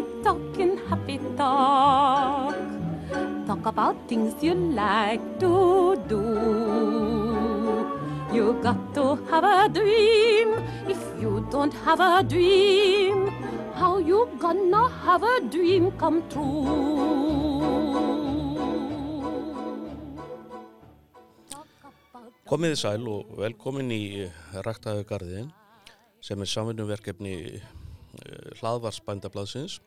happy talking, happy talk. Talk about things you like to do. You got to have a dream. If you don't have a dream, how you gonna have a dream come true? Komiði sæl og velkomin í Ræktaðu garðin sem er samvinnumverkefni hlaðvarsbændablaðsins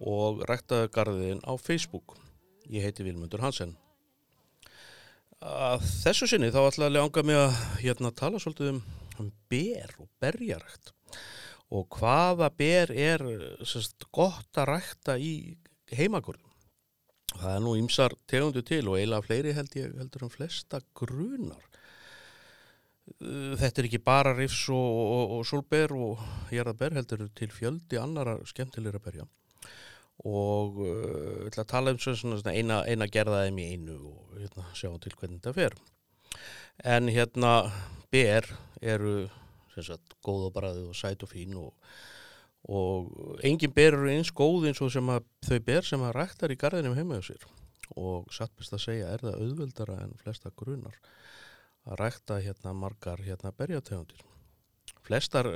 og Ræktaðu garðin á Facebook. Ég heiti Vilmundur Hansen. Að þessu sinni þá ætla að langa mig að hérna, tala svolítið um, um ber og berjarækt og hvaða ber er sérst, gott að rækta í heimagurðum. Það er nú ymsar tegundu til og eiginlega fleiri held ég heldur um flesta grunar. Þetta er ekki bara rifs og, og, og solber og hérðaber heldur til fjöldi annara skemmtilegra berja og uh, ætla að tala um svona, svona eina, eina gerðaðum í einu og hérna, sjá til hvernig þetta fer. En hérna ber eru sagt, góð og bræði og sæt og fín og, og engin ber eru eins góð eins og að, þau ber sem að ræktar í garðinum heima á sér og satt best að segja er það auðveldara en flesta grunar að rækta hérna margar hérna berjategundir. Flestar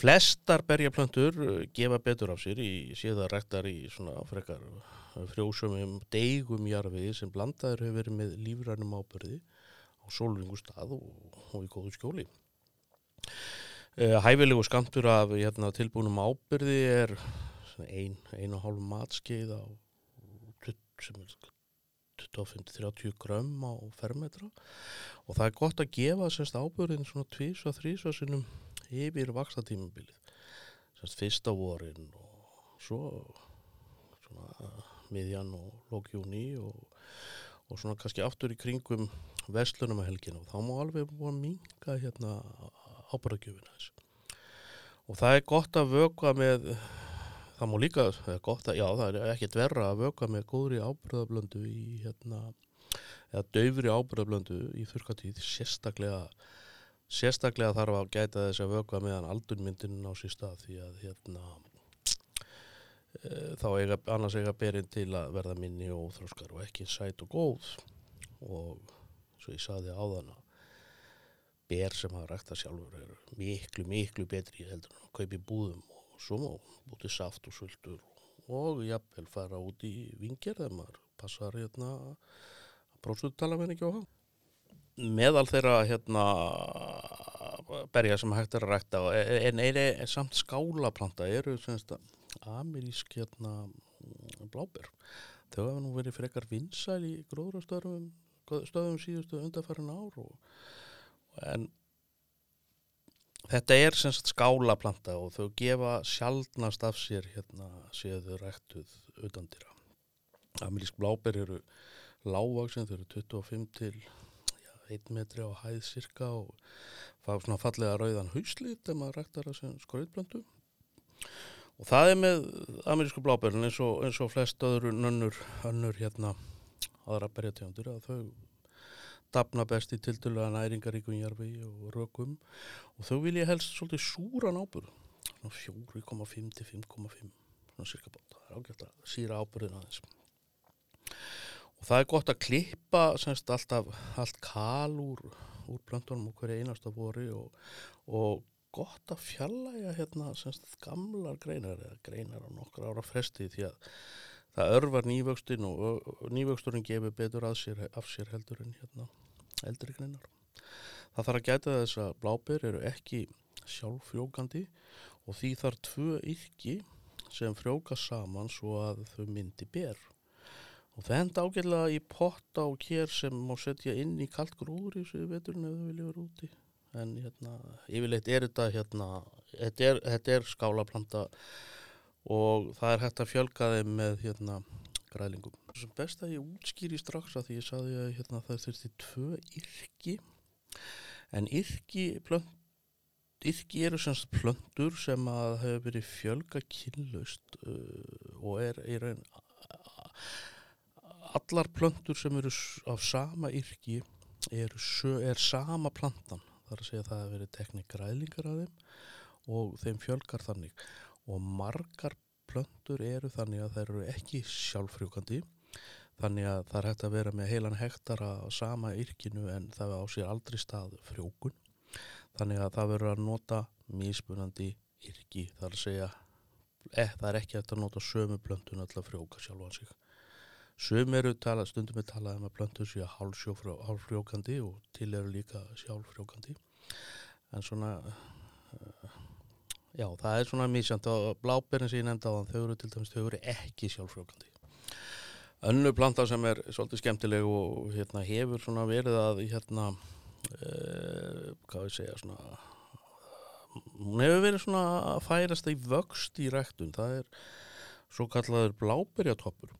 Flestar berjaplöntur gefa betur af sér í síðan ræktar í svona frekar frjósumum deigum jarfiði sem blandaður hefur verið með lífrænum ábyrði á sólringu stað og, og í góðu skjóli. Hæfilegu skamtur af hérna, tilbúinum ábyrði er ein, ein og hálf matskeið á sem er 25-30 grömm á fermetra og það er gott að gefa sérst ábyrðin svona tvís og þrís og sinnum yfir vaksta tímabilið sérst fyrsta vorin og svo svona miðjan og lókjúni og, og svona kannski aftur í kringum vestlunum að helgina. Og þá má alveg búið að minga hérna ábyrðagjöfina þessu og það er gott að vöka með það má líka, það er gott að, já það er ekkert verra að vöka með góðri ábyrðablöndu í hérna, eða döfri ábyrðablöndu í þurrkatíð, sérstaklega sérstaklega þarf að gæta þess að vöka meðan aldunmyndin á sér stað því að hérna e, þá eiga, annars eiga berinn til að verða minni og óþróskar og ekki sæt og góð og svo ég saði áðan að ber sem hafa rækta sjálfur er miklu, miklu betri heldur en að kaupa í búðum og svo má bútið saft og sultur og jafnvel fara út í vingir þegar maður passar hérna að prósutala með ekki á hann. Meðal þeirra hérna berja sem hægt er að rækta en er, er, er samt skálaplanta eru semst amerísk hérna bláber. Þau hafa nú verið frekar vinsæl í gróðrastöðum stöðum síðustu undarfærin ár og, en Þetta er semst skálaplanta og þau gefa sjálfnast af sér hérna séðu rættuð utandira. Amelísk bláber eru lágvaksinn, þau eru 25 til 1 metri á hæð cirka og fá svona fallega rauðan hauslít ef maður rættar það sem skrauðplöntu. Og það er með amerísku bláberin eins eins og flest öðru nönnur, önnur hérna aðra berjategundir að þau dapna best í tildulega næringaríkum jarfi og rökum. Og þau vilja helst svolítið súran ábyrð 4,5 til 5,5 svona cirka bát, það er ágætt að síra ábyrðin aðeins og það er gott að klippa semst alltaf allt kal úr, úr plöntunum og hverja einasta voru og, og gott að fjallæga hérna semst gamlar greinar eða greinar á nokkra ára fresti því að það örvar nývöxtin og nývöxturinn gefur betur sér, af sér heldur en hérna eldri greinar. Það þarf að gæta þess að bláber eru ekki sjálffrjókandi og því þarf tvö yrki sem frjóka saman svo að þau myndi ber. Og það henda ágjörlega í potta og kér sem má setja inn í kallt grúður í þessu veturinn ef þau vilja vera úti. En hérna, yfirleitt er þetta hérna, þetta er, þetta er skálaplanta og það er hægt að fjölga þeim með hérna græðlingum. Það er best að ég útskýri strax að því ég saði að hérna, það þurfti tvö yrki en yrki, plönt, yrki eru semst plöndur sem að hefur verið fjölga kynlaust uh, og er, er ein, allar plöndur sem eru af sama yrki er, er sama plantan þar að segja að það hefur verið teknik græðlingar af þeim og þeim fjölgar þannig. Og margar plöntur eru þannig að þær eru ekki sjálffrjókandi þannig að það er hægt að vera með heilan hektara á sama yrkinu en það á sér aldrei stað frjókun þannig að það verður að nota mismunandi yrki þar að segja eh, það er ekki að nota sömu plöntun alltaf frjóka sjálfan sig sömu eru tala, stundum við talaðum að plöntun séu hálfrjókandi og til eru líka sjálffrjókandi en svona uh, já það er svona mísjönd og bláberinn sem ég nefndi á þann þau eru til dæmis þau eru ekki sjálffrjókandi önnu planta sem er svolítið skemmtileg og hérna hefur svona verið að hérna uh, hvað við segja svona hún hefur verið svona að færast í vöxt í ræktun. Það er svo kallaður bláberjatoppur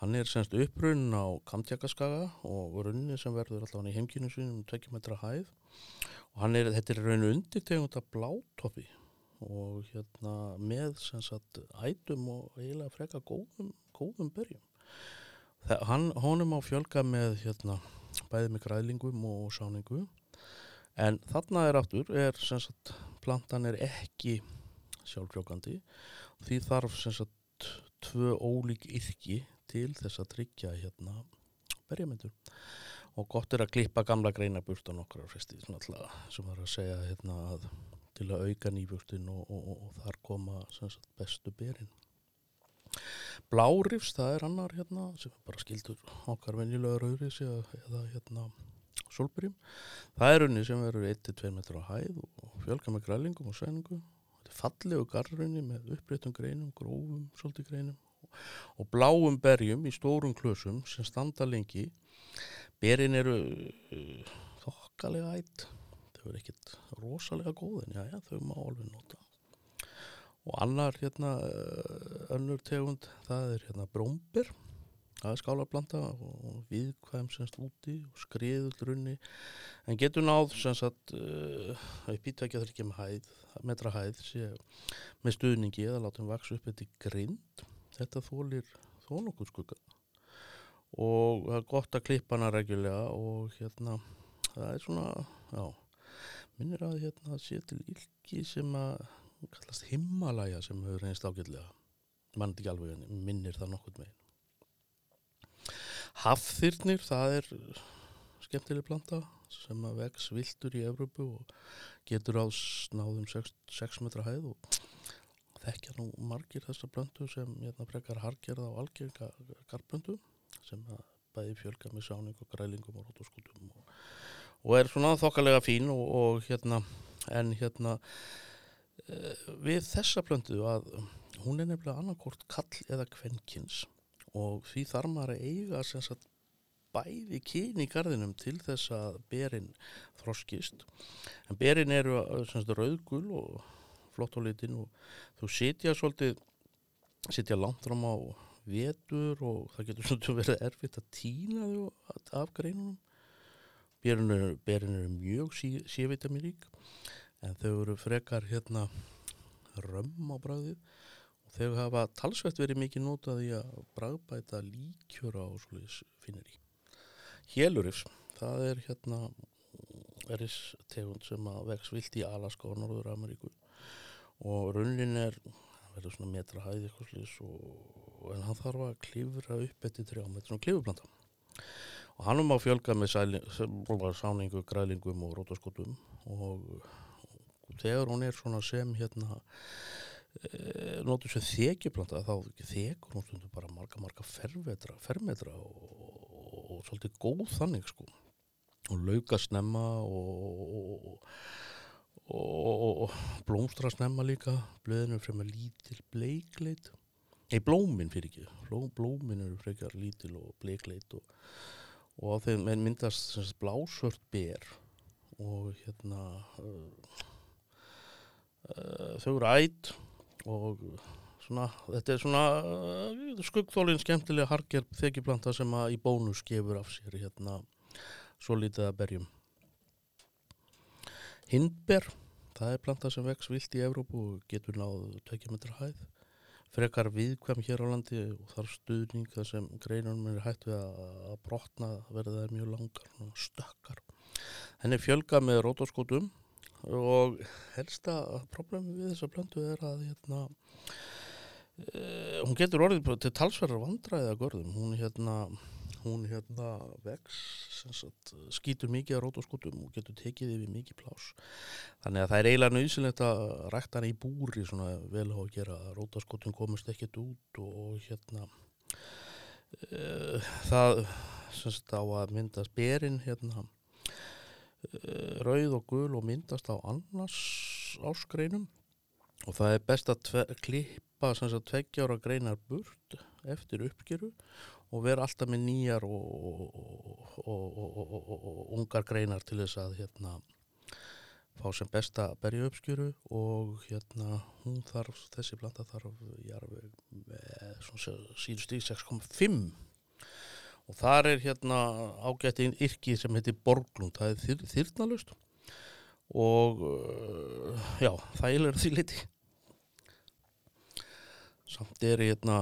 hann er semst upprunn á Kamtjakaskaga og runni sem verður allavega í heimkynum sínum 2 metra hæð. Og hann er, þetta er raun undir tegund af blátoppi og hérna með sem sagt ætum og eiginlega freka góðum, góðum berjum. Það, hann, honum á fjölga með hérna bæði með græðlingum og sáningu en þarna er áttur er sem sagt plantan er ekki sjálfrjókandi því þarf sem sagt tvö ólík yrki til þess að tryggja hérna berjamyndur og gott er að klippa gamla greina burt á nokkra fresti sem var að segja hérna að til að auka nýbjörnstin og, og, og, og þar koma sagt, bestu berin Blárifs, það er annar hérna sem bara skildur okkar venjulega rauðris eða, hérna solbyrjum. Það er unni sem verður 1-2 metrar á hæð og fjölga með grælingum og sæningum. Þetta er fallegu garrunni með uppbreytum greinum, grófum svolítið greinum og bláum berjum í stórum klösum sem standa lengi. Berin eru uh, þokkalega ætt. Þau eru ekkit rosalega góð en já, já, þau má alveg nota og annar hérna eh, önnur tegund það er hérna brómbir það er skálarblanda og viðkvæm semst úti og skriðullrunni en getur náð semst að uh, upp ítækja þar ekki með hæð metra hæð sé, með stuðningi eða hann vaksa upp eftir grind þetta þólir þó nokkuð skugga. Og það er gott að klippa hana regjulega og hérna það er svona já, minnir að hérna sé til ylki sem að kallast Himalaya sem hefur reynist ágætlega. Mann ekki alveg minnir það nokkur megin Hafþyrnir það er skemmtileg planta sem að vex viltur í Evrópu og getur á snáðum 6 metra hæð og þekkja nú margir þessar plöntu sem hérna frekar hargerða og algjörga garplöntu sem bæði fjölga með sáning og grælingum og rótuskutum og, og er svona þokkalega fín og, og hérna en hérna Eh, við þessa plöndu að hún er nefnilega annarkort kall eða kvennkins og því þarf maður að eiga sagt, bæði kyni í gardinum til þess að berin þroskist. En berin eru sagt, rauðgul og flott á litin og þú setja svolítið setja langt fram á vetur og það getur svolítið verið erfitt að týna þau af greinunum. Berin eru, mjög sí, sévitamin-rík en þau eru frekar hérna römm á bræðið og þau hafa talsvett verið mikið notað í að bræðbæta líkjöra og svolítið finnir í. Hélurifs, það er hérna eris tegund sem að vex vilt í Alaska og Norður Ameríku og raunin er verður svona metra hæði eitthvað slís og en hann þarf að klifra upp eftir trjá með svona klifuplanta og hann um á fjölga með sáningu, grælingum og rótaskotum og þegar hún er svona sem hérna e, notur sem þekjuplanta þá þekur hún stundur bara marga marga fermetra, fermetra og, og, og svolítið góð þannig sko. Og lauka snemma og, og blómstra snemma líka blöðinu fremur lítil bleikleit ei blómin fyrir ekki. Bló, blómin eru frekar lítil og bleikleit og á þeim myndast blásvört ber og hérna uh, Eh, þau eru ætt og svona, þetta er svona uh, skuggþólinn skemmtilega harger þekkiplanta sem að í bónus gefur af sér hérna svo lítið að berjum Hindber það er planta sem vex vilt í Evrópu og getur náðu tökja metra hæð. Frekar viðkvæm hér á landi og þar stuðning þar sem greinunum er hægt við að brotna verða það mjög langar stökkar. Henni fjölga með rótaskotum og helsta problemi við þessa plöntu er að hérna, uh, hún getur orðið til talsverðar vandræði að görðum. Hún hérna hún hérna vex sagt, skýtur mikið að rótaskotum og getur tekið yfir mikið plás þannig að það er eiginlega nöðsynlegt að rækta hana í búri svona vel á að gera rótaskotum komist ekkert út og, og hérna uh, það sagt á að myndast berin hérna uh, rauð og gul og myndast á annars áskreinum og það er best að klippa tveggjára greinar burt eftir uppgjöru og vera alltaf með nýjar og, og, og, og ungar greinar til þess að hérna fá sem besta berjuöpskjöru og hérna hún þarf, þessi blanda þarf síðust í 6,5 og þar er hérna ágættið yrkið sem heitir Borglund, það er þyr, þyrnalust og já, það er því liti samt er hérna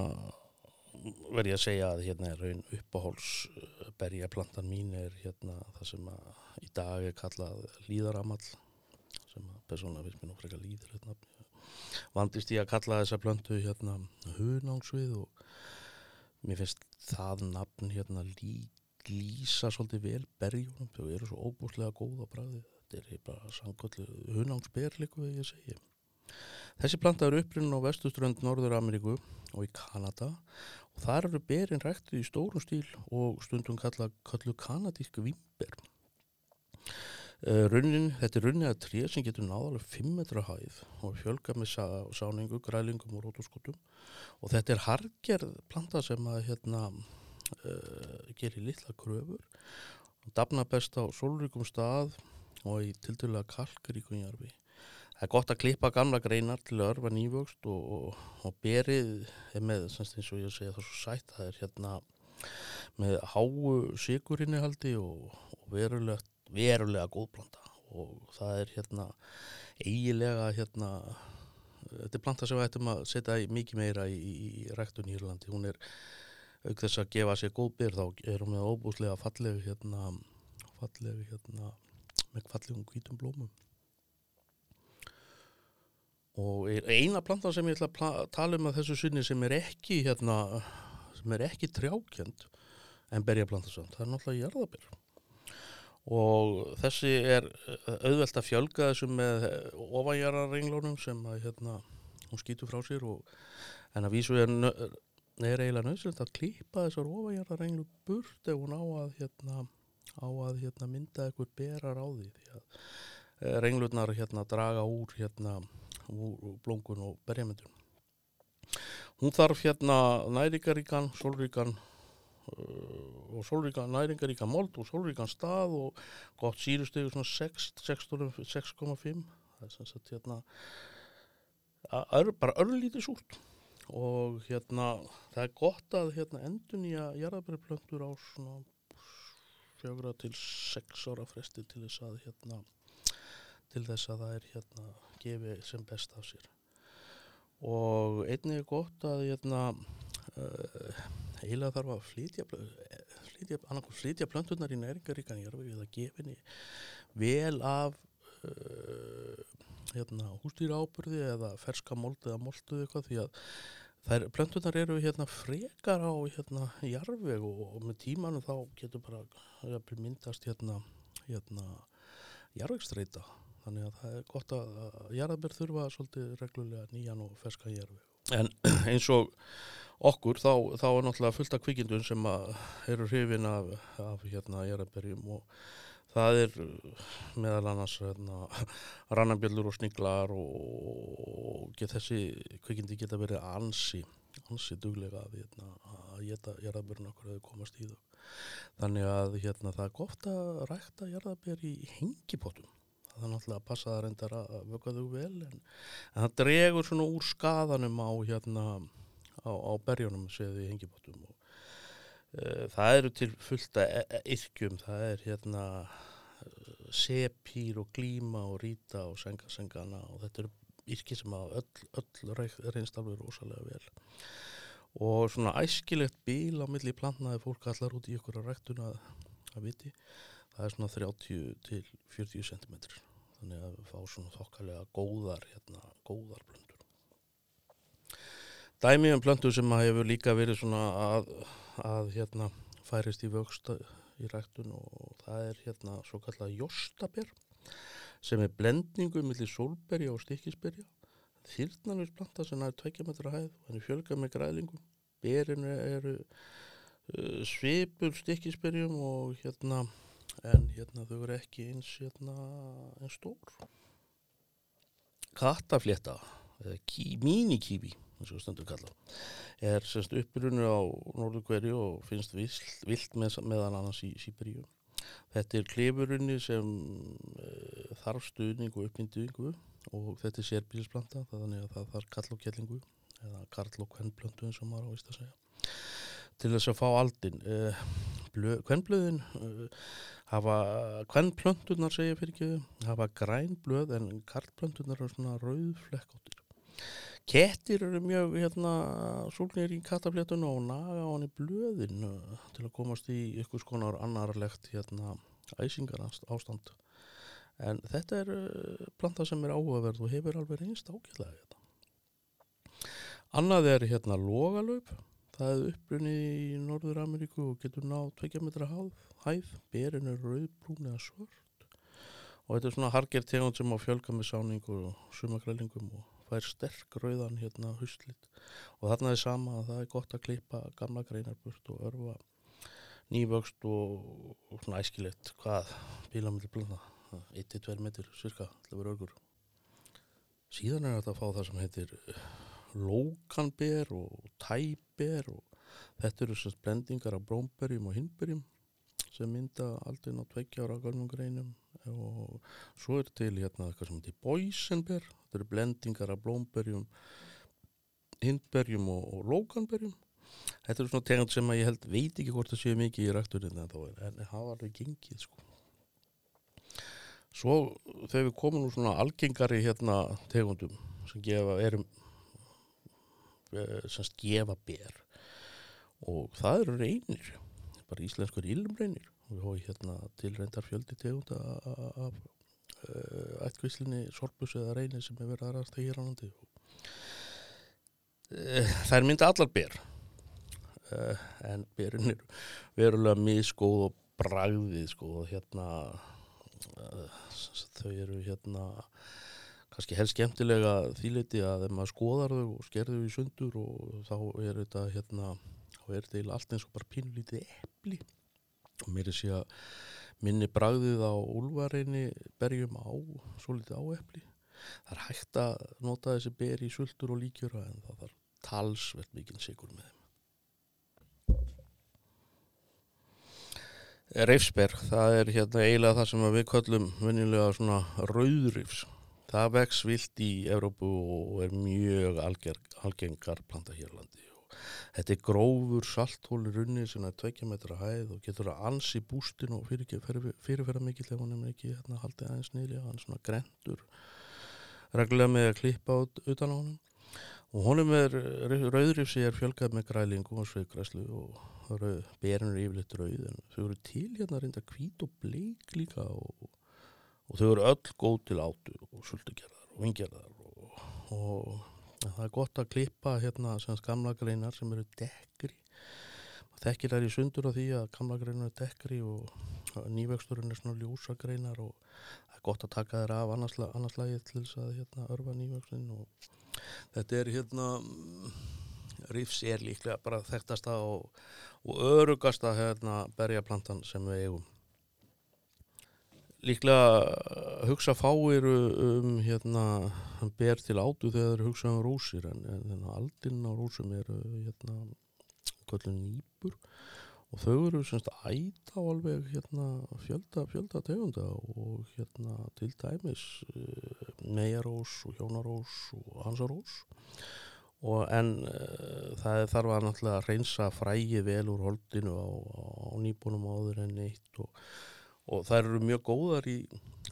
verð ég að segja að hérna er raun uppáháls berjaplantan mín er hérna það sem að í dag er kallað líðaramall sem að persónulega finnst mér nú frekar líður hérna. vandist ég að kalla þessa plöntu hérna hunángsvið og mér finnst það nafn hérna lí, lýsa svolítið vel berjunum. Þau eru svo óbúslega góð á bræði þetta er bara sangollu hunángsber líku við ég segi Þessi planta eru upprinn á vestuströnd Norður Ameríku og í Kanada og þar eru berin ræktið í stórum stíl og stundum kalla, kallu kanadísk vimber. Uh, runnin, þetta er runni að tré sem getur náðalega 5 metra hæð og fjölga með sá, sáningu, grælingum og rótoskotum og þetta er hargerð planta sem að hérna uh, gerir litla kröfur. Og dafna best á solríkum stað og í tildulega kalkaríkum jarfi það er gott að klippa gamla greinar til að örfa nývöxt og, og, og berið er með, eins og ég segja það svo sætt, það er hérna með háu sigurinnihaldi og, og verulega, verulega góðblanda. Og það er hérna eigilega hérna þetta er planta sem við ættum að setja mikið meira í, í ræktun í Írlandi. Hún er auk þess að gefa sér góð byr þá er hún með óbúslega fallegu hérna fallegu hérna með fallegum hvítum blómum og eina planta sem ég ætla að tala um að þessu sinni sem er ekki hérna, sem er ekki trjákjönd en berjaplanta samt, það er náttúrulega jarðabér og þessi er auðvelt að fjölga þessu með ofanjararrenglónum sem að hérna, hún skýtu frá sér og en að vísu er, er eiginlega nöðsöld að klýpa þessar ofanjararrenglu burt ef hún á að hérna, á að hérna, mynda eitthvað berar á því því að eh, renglurnar hérna draga úr hérna úr blóngun og berjamöndun. Hún þarf hérna næringaríkan, sólríkan uh, og sólríkan, næringaríkan mold og sólríkan stað og gott sírustegu svona 6,5 það er sem sagt hérna ör, bara örlítið súrt og hérna það er gott að hérna endun í að jarðabæriplöndur á svona fjögra til sex ára fresti til þess að hérna til þess að það er hérna gefi sem best af sér. Og einnig er gott að hérna, uh, heila þarf að flytja flytja, flytja plöntunar í næringaríkan er að gefinni vel af uh, hérna, hústýra ábyrði eða ferska mold eða molduð eitthvað því að þær plöntunar eru hérna frekar á hérna jarfveg og, og með tímanum þá getur bara myndast hérna hérna jarfvegstreita þannig að það er gott að jarðabér þurfa svolítið reglulega nýjan og ferska jarðveg. En eins og okkur þá, þá er náttúrulega fullt af kvikindun sem eru hrifin af, af hérna jarðabérjum og það er meðal annars hérna, rannabjöldur og sniglar og get, þessi kvikindi geta verið ansi ansi duglega að, hérna, að geta jarðabérjum okkur að komast í þau. Þannig að hérna, það er gott að rækta jarðabér í hengipottum það er náttúrulega að passa það reyndar að vöka þau vel en, en það dregur svona úr skadanum á hérna á, á berjónum séðu í hengibótum og e, það eru til fullta e, e, yrkjum, það er hérna sepýr og glíma og rýta og senga-sengana og þetta eru yrki sem að öll, öll reynst alveg rosalega vel. Og svona æskilegt bíl á milli plannaði fólk allar út í ykkur að ræktuna að, að viti það er svona 30 til 40 cm þannig að við fá svona þokkalega góðar hérna, góðar blöndur Dæmi um plöntu sem hefur líka verið svona að, að hérna færist í vöxta í ræktun og það er hérna svo kallað jóstaber sem er blendingu millir sólberja og stikkisberja. Þýrnanus planta sem er tveikja metra hæð og hann er fjölgað með græðlingum. Berinu eru uh, svipur stikkisberjum og hérna en hérna þau eru ekki eins hérna eins stór. Kattaflétta kalla er semst uppbrunur á norðu hverju og finnst vilt, vilt með, meðan annars í Sýberíu þetta er klefurunni sem uh, þarf stuðning og uppmynduðingu og þetta er sérbílisplanta þannig að það þarf kall og kjellingu eða karl og kvennplöntu eins og maður ávist að segja til þess að fá aldin uh, kvennblöðin uh, hafa kvennplöntunar segja fyrir ekki hafa grænblöð en karlplöntunar er svona rauðflekkáttir Kettir eru mjög hérna súlnir í kataflétun og naga á hann í blöðin til að komast í ykkur skonar annarlegt hérna æsingar ástand. En þetta er uh, planta sem er áhugaverð og hefur alveg reynst ákveðlega hérna. Annað er hérna logalaup. Það er uppbrunni í Norður Ameríku og getur náð 2 metra hæð. Berin er rauðbrún eða svört. Og þetta er svona harger tegund sem á fjölga með sáningu og sumagrælingum og fær sterk rauðan hérna huslit og þarna er sama að það er gott að klippa gamla greinarburt og örfa nývöxt og, og svona æskilegt hvað bílamöldi blanda 1-2 metur cirka að vera örgur síðan er þetta að fá það sem heitir lókanber og tæber og þetta eru semst blendingar af brómberjum og hinberjum sem mynda aldrei ná tveggjára gölmum greinum og svo er til hérna eitthvað sem heitir boysenber. Þetta eru blendingar af blómberjum hindberjum og, og lókanberjum þetta eru svona tegund sem að ég held veit ekki hvort það séu mikið í rætturinn en það var alveg gengið sko. Svo þegar við komum nú svona algengari hérna tegundum sem gefa erum sem gefa ber. Og það eru reynir bara íslenskur ilmreynir. Og við hói hérna tilreyndar fjöldi tegund af uh, ættkvíslinni sorpus eða reynir sem er verið aðrast hér á landi. Uh, það er myndið allar ber. En berin er verulega miskóð og bragðið sko og hérna þau eru hérna kannski helst skemmtilega þýleiti að þegar maður skoðar þau og skerður þau í sundur og þá er þetta hérna þá er þetta eiginlega allt eins og bara pínulítið epli. Og mér er að minni bragðið á úlvareinni berjum á svo litið áepli það er hægt að nota þessi beri í sultur og líkjöra en það þarf talsvert mikinn sigur með þeim. Reifsberg, það er hérna eiginlega það sem við köllum venilega svona rauðrifs það vex vilt í Evrópu og er mjög algengar planta hér landi. Þetta er grófur salthóli runni sem er tveikja metra hæð og getur að ansi bústin og fyrirferða fyrir mikið þegar hún er ekki hérna, haldið aðeins nýli hann er svona grendur reglulega með að klippa út utan á hann og honum er rauðrifsi er fjölgað með grælingu og sveigræslu og berinn er yfirleitt rauð en þau eru til hérna reynda hvít og bleik líka og, og þau eru öll góð til átu og sultugerðar og vingerðar og, og það er gott að klippa hérna gamla greinar sem eru dekkri. Þekkir þær í sundur á því að gamla greinar eru dekkri og nývegsturinn er svona ljósa greinar og það er gott að taka þær af annarslægið til þess að hérna örfa nývegsturinn og þetta er hérna Rífs er líklega bara þekktasta og, og örugasta hérna berjaplantan sem við eigum líklega hugsa fáir um hérna ber til átu þegar þeir hugsa um rósir en, en aldinn á rósum eru hérna kvöldun nýpur. Og þau eru semst æta á alveg hérna fjölda, fjölda tegunda og hérna til dæmis uh, mejarós og hjónarós og hansarós. Og en uh, það þarf að náttúrulega reynsa frægi vel úr holdinu á, á nýbúnum áður en eitt og og þær eru mjög góðar í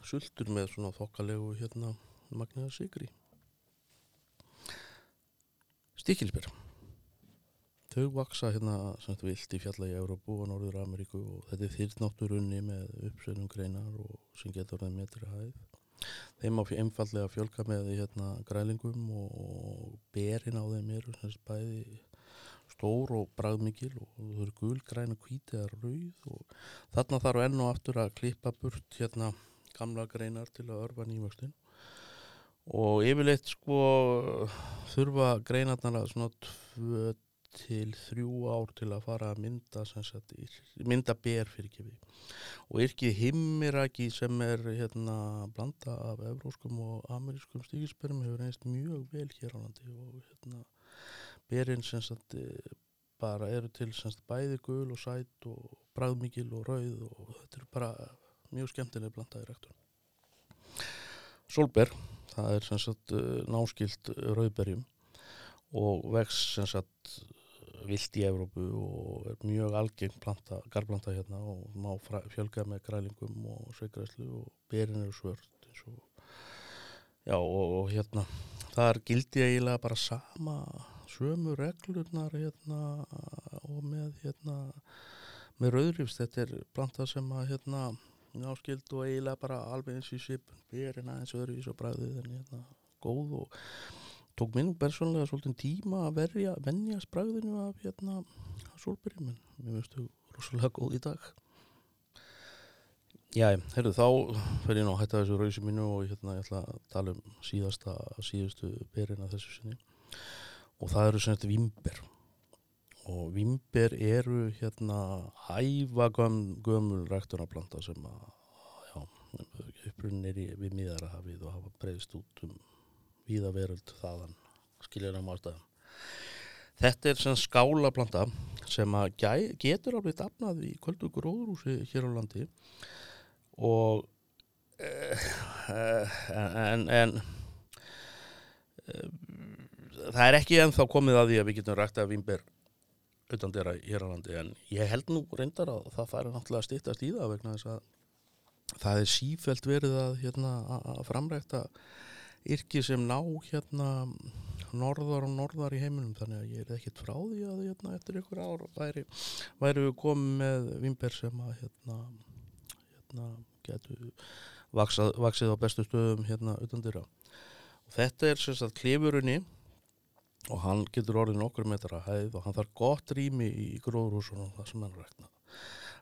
sultur með svona þokkalegu hérna magniða sigri Stíkilsbyr þau vaksa hérna sem þetta vilt í fjalla í Európu og Norður Ameríku og þetta er þýrnátturunni með uppsveilum greinar og sem getur það metri hæð. Þeim á einfallega fjölka með hérna grælingum og, berin á þeim eru semst bæði stór og bragðmikil og þau eru gul, græn og hvít eða rauð og þarna þarf enn og aftur að klippa burt hérna gamla greinar til að örfa nývöxtin og yfirleitt sko þurfa greinarnar svona tvö til þrjú ár til að fara að mynda sagt, mynda ber fyrir kifi og yrkið himmiraki sem er hérna blanda af evróskum og amerískum stíkisperum hefur einst mjög vel hér á landi og hérna berinn sem sagt bara eru til sem sagt bæði gul og sæt og bræðmikil og rauð og þetta er bara mjög skemmtileg blanda í rektur Solber það er sem sagt náskilt rauðberjum og vex sem sagt vilt í Evrópu og er mjög algeng planta, garblanta hérna og má fjölga með grælingum og sveikræslu og berin eru svört og, já og, og hérna það er gildi eiginlega bara sama sömu reglurnar hérna og með hérna með rauðrifst, þetta er planta sem að hérna náskild og eiginlega bara alveg eins í sipun, berin aðeins öðru í svo bræðið en hérna góð og tók minn persónulega svolítið tíma að verja vennja spræðinu af hérna solbyrjum en mér finnst þau rosalega góð í dag. Já, herru þá fer ég ná að hætta þessu rauðsi mínu og hérna ég ætla að tala um síðasta síðustu berina þessu sinni og það eru þetta vimber og vimber eru hérna æfa göm, gömul ræktunarplanta sem að upprunni er í, við miðarahafið og hafa breyðst út um víða veröld þaðan skiljur um ástæðum. Þetta er sem skálaplanta sem að getur alveg dafnað í kvöldu gróðrúsi hér á landi. Og uh, uh, en, en uh, það er ekki ennþá komið að því að við getum rægt að vimber utan dera hér á landi en ég held nú reyndar að það færi náttúrulega stýttast í það vegna þess að það er sífælt verið að, hérna, að framrækta yrki sem ná hérna norðar og norðar í heiminum. Þannig að ég er ekkert frá því að hérna, eftir ykkur ár væri, væri við komið með vimber sem að hérna, hérna getur vaksað, vaksið á bestu stöðum hérna utan dyrra og þetta er sagt klifurunni og hann getur orðið nokkur metra hæð og hann þarf gott rými í gróðrúsunum það sem hann rækna,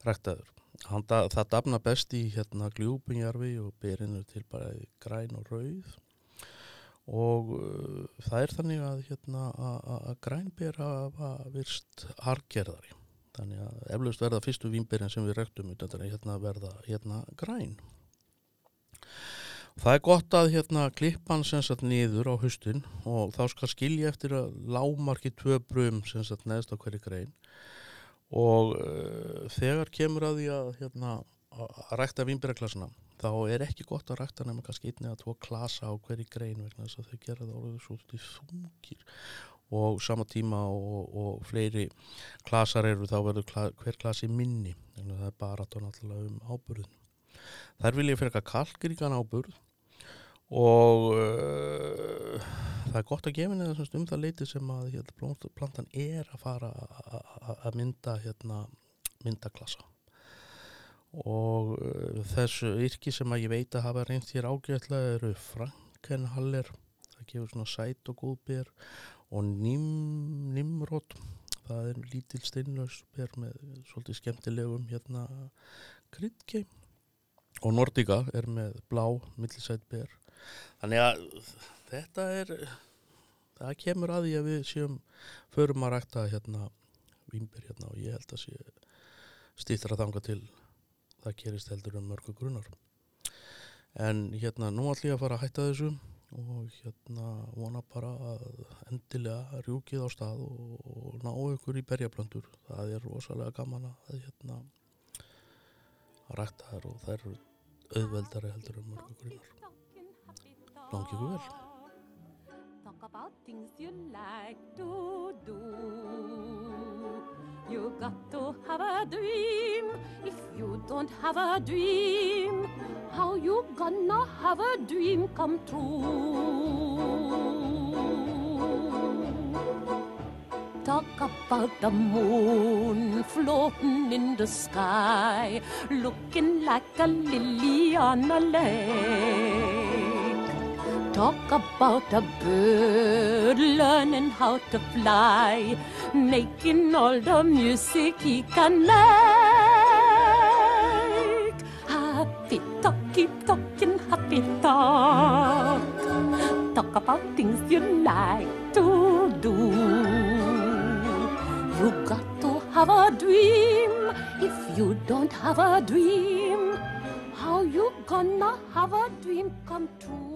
ræktaður. Hann, það dafna best í hérna gljúpinjarfi og berinu til bara græn og rauð. Og uh, það er þannig að hérna að grænber hafa virst hargerðari þannig að eflaust verða fyrstu vínberinn sem við rektum hérna verða hérna græn það er gott að hérna klippan sem sagt niður á hustin og þá skal skilja eftir að lámarki tvö brum sem sagt neðst á hverju grein. Og uh, þegar kemur að því að hérna að rækta vínberðarklassuna þá er ekki gott að rækta nefnum kannski einni að tvo klasa á hverju grein vegna þess að þau gera það orðið svolítið þungir. Og sama tíma og, og fleiri klasar eru þá verður kla, hver klasi minni en það er bara náttúrulega um áburðin þær vil ég fyrir eitthvað kalkiríkan áburð og uh, það er gott að gefa henni um það leiti sem að hérna, plantan er að fara að mynda hérna, mynda klasa og uh, þessu yrki sem að ég veit að hafa reynst hér ágætlega eru Frankenhaller það gefur svona sæt og góð bér og nim, Nimrod það er lítil steinlaus bér með svolítið skemmtilegum hérna kryddgeim. Og Nordica er með blá millisæt bér þannig að þetta er það kemur að því að við séum förum að rækta hérna vínber hérna og ég held að sé stýttra þanga til það gerist heldur um mörgu grunar. En hérna nú ætlum ég að fara að hætta þessu og hérna vona bara að endilega rjúkið á stað og, og ná ykkur í berjablöndur það er rosalega gaman að hérna að rækta þær og þær auðveldari heldur um mörgu grunar Talk about things you like to do You got to have a dream. If you don't have a dream, how you gonna have a dream come true? talk about the moon floating in the sky, looking like a lily on a lake. Talk about a bird learning how to fly, making all the music he can make. Happy talk, keep talking, happy talk. Talk about things you like to do. You got to have a dream. If you don't have a dream, how you gonna have a dream come true?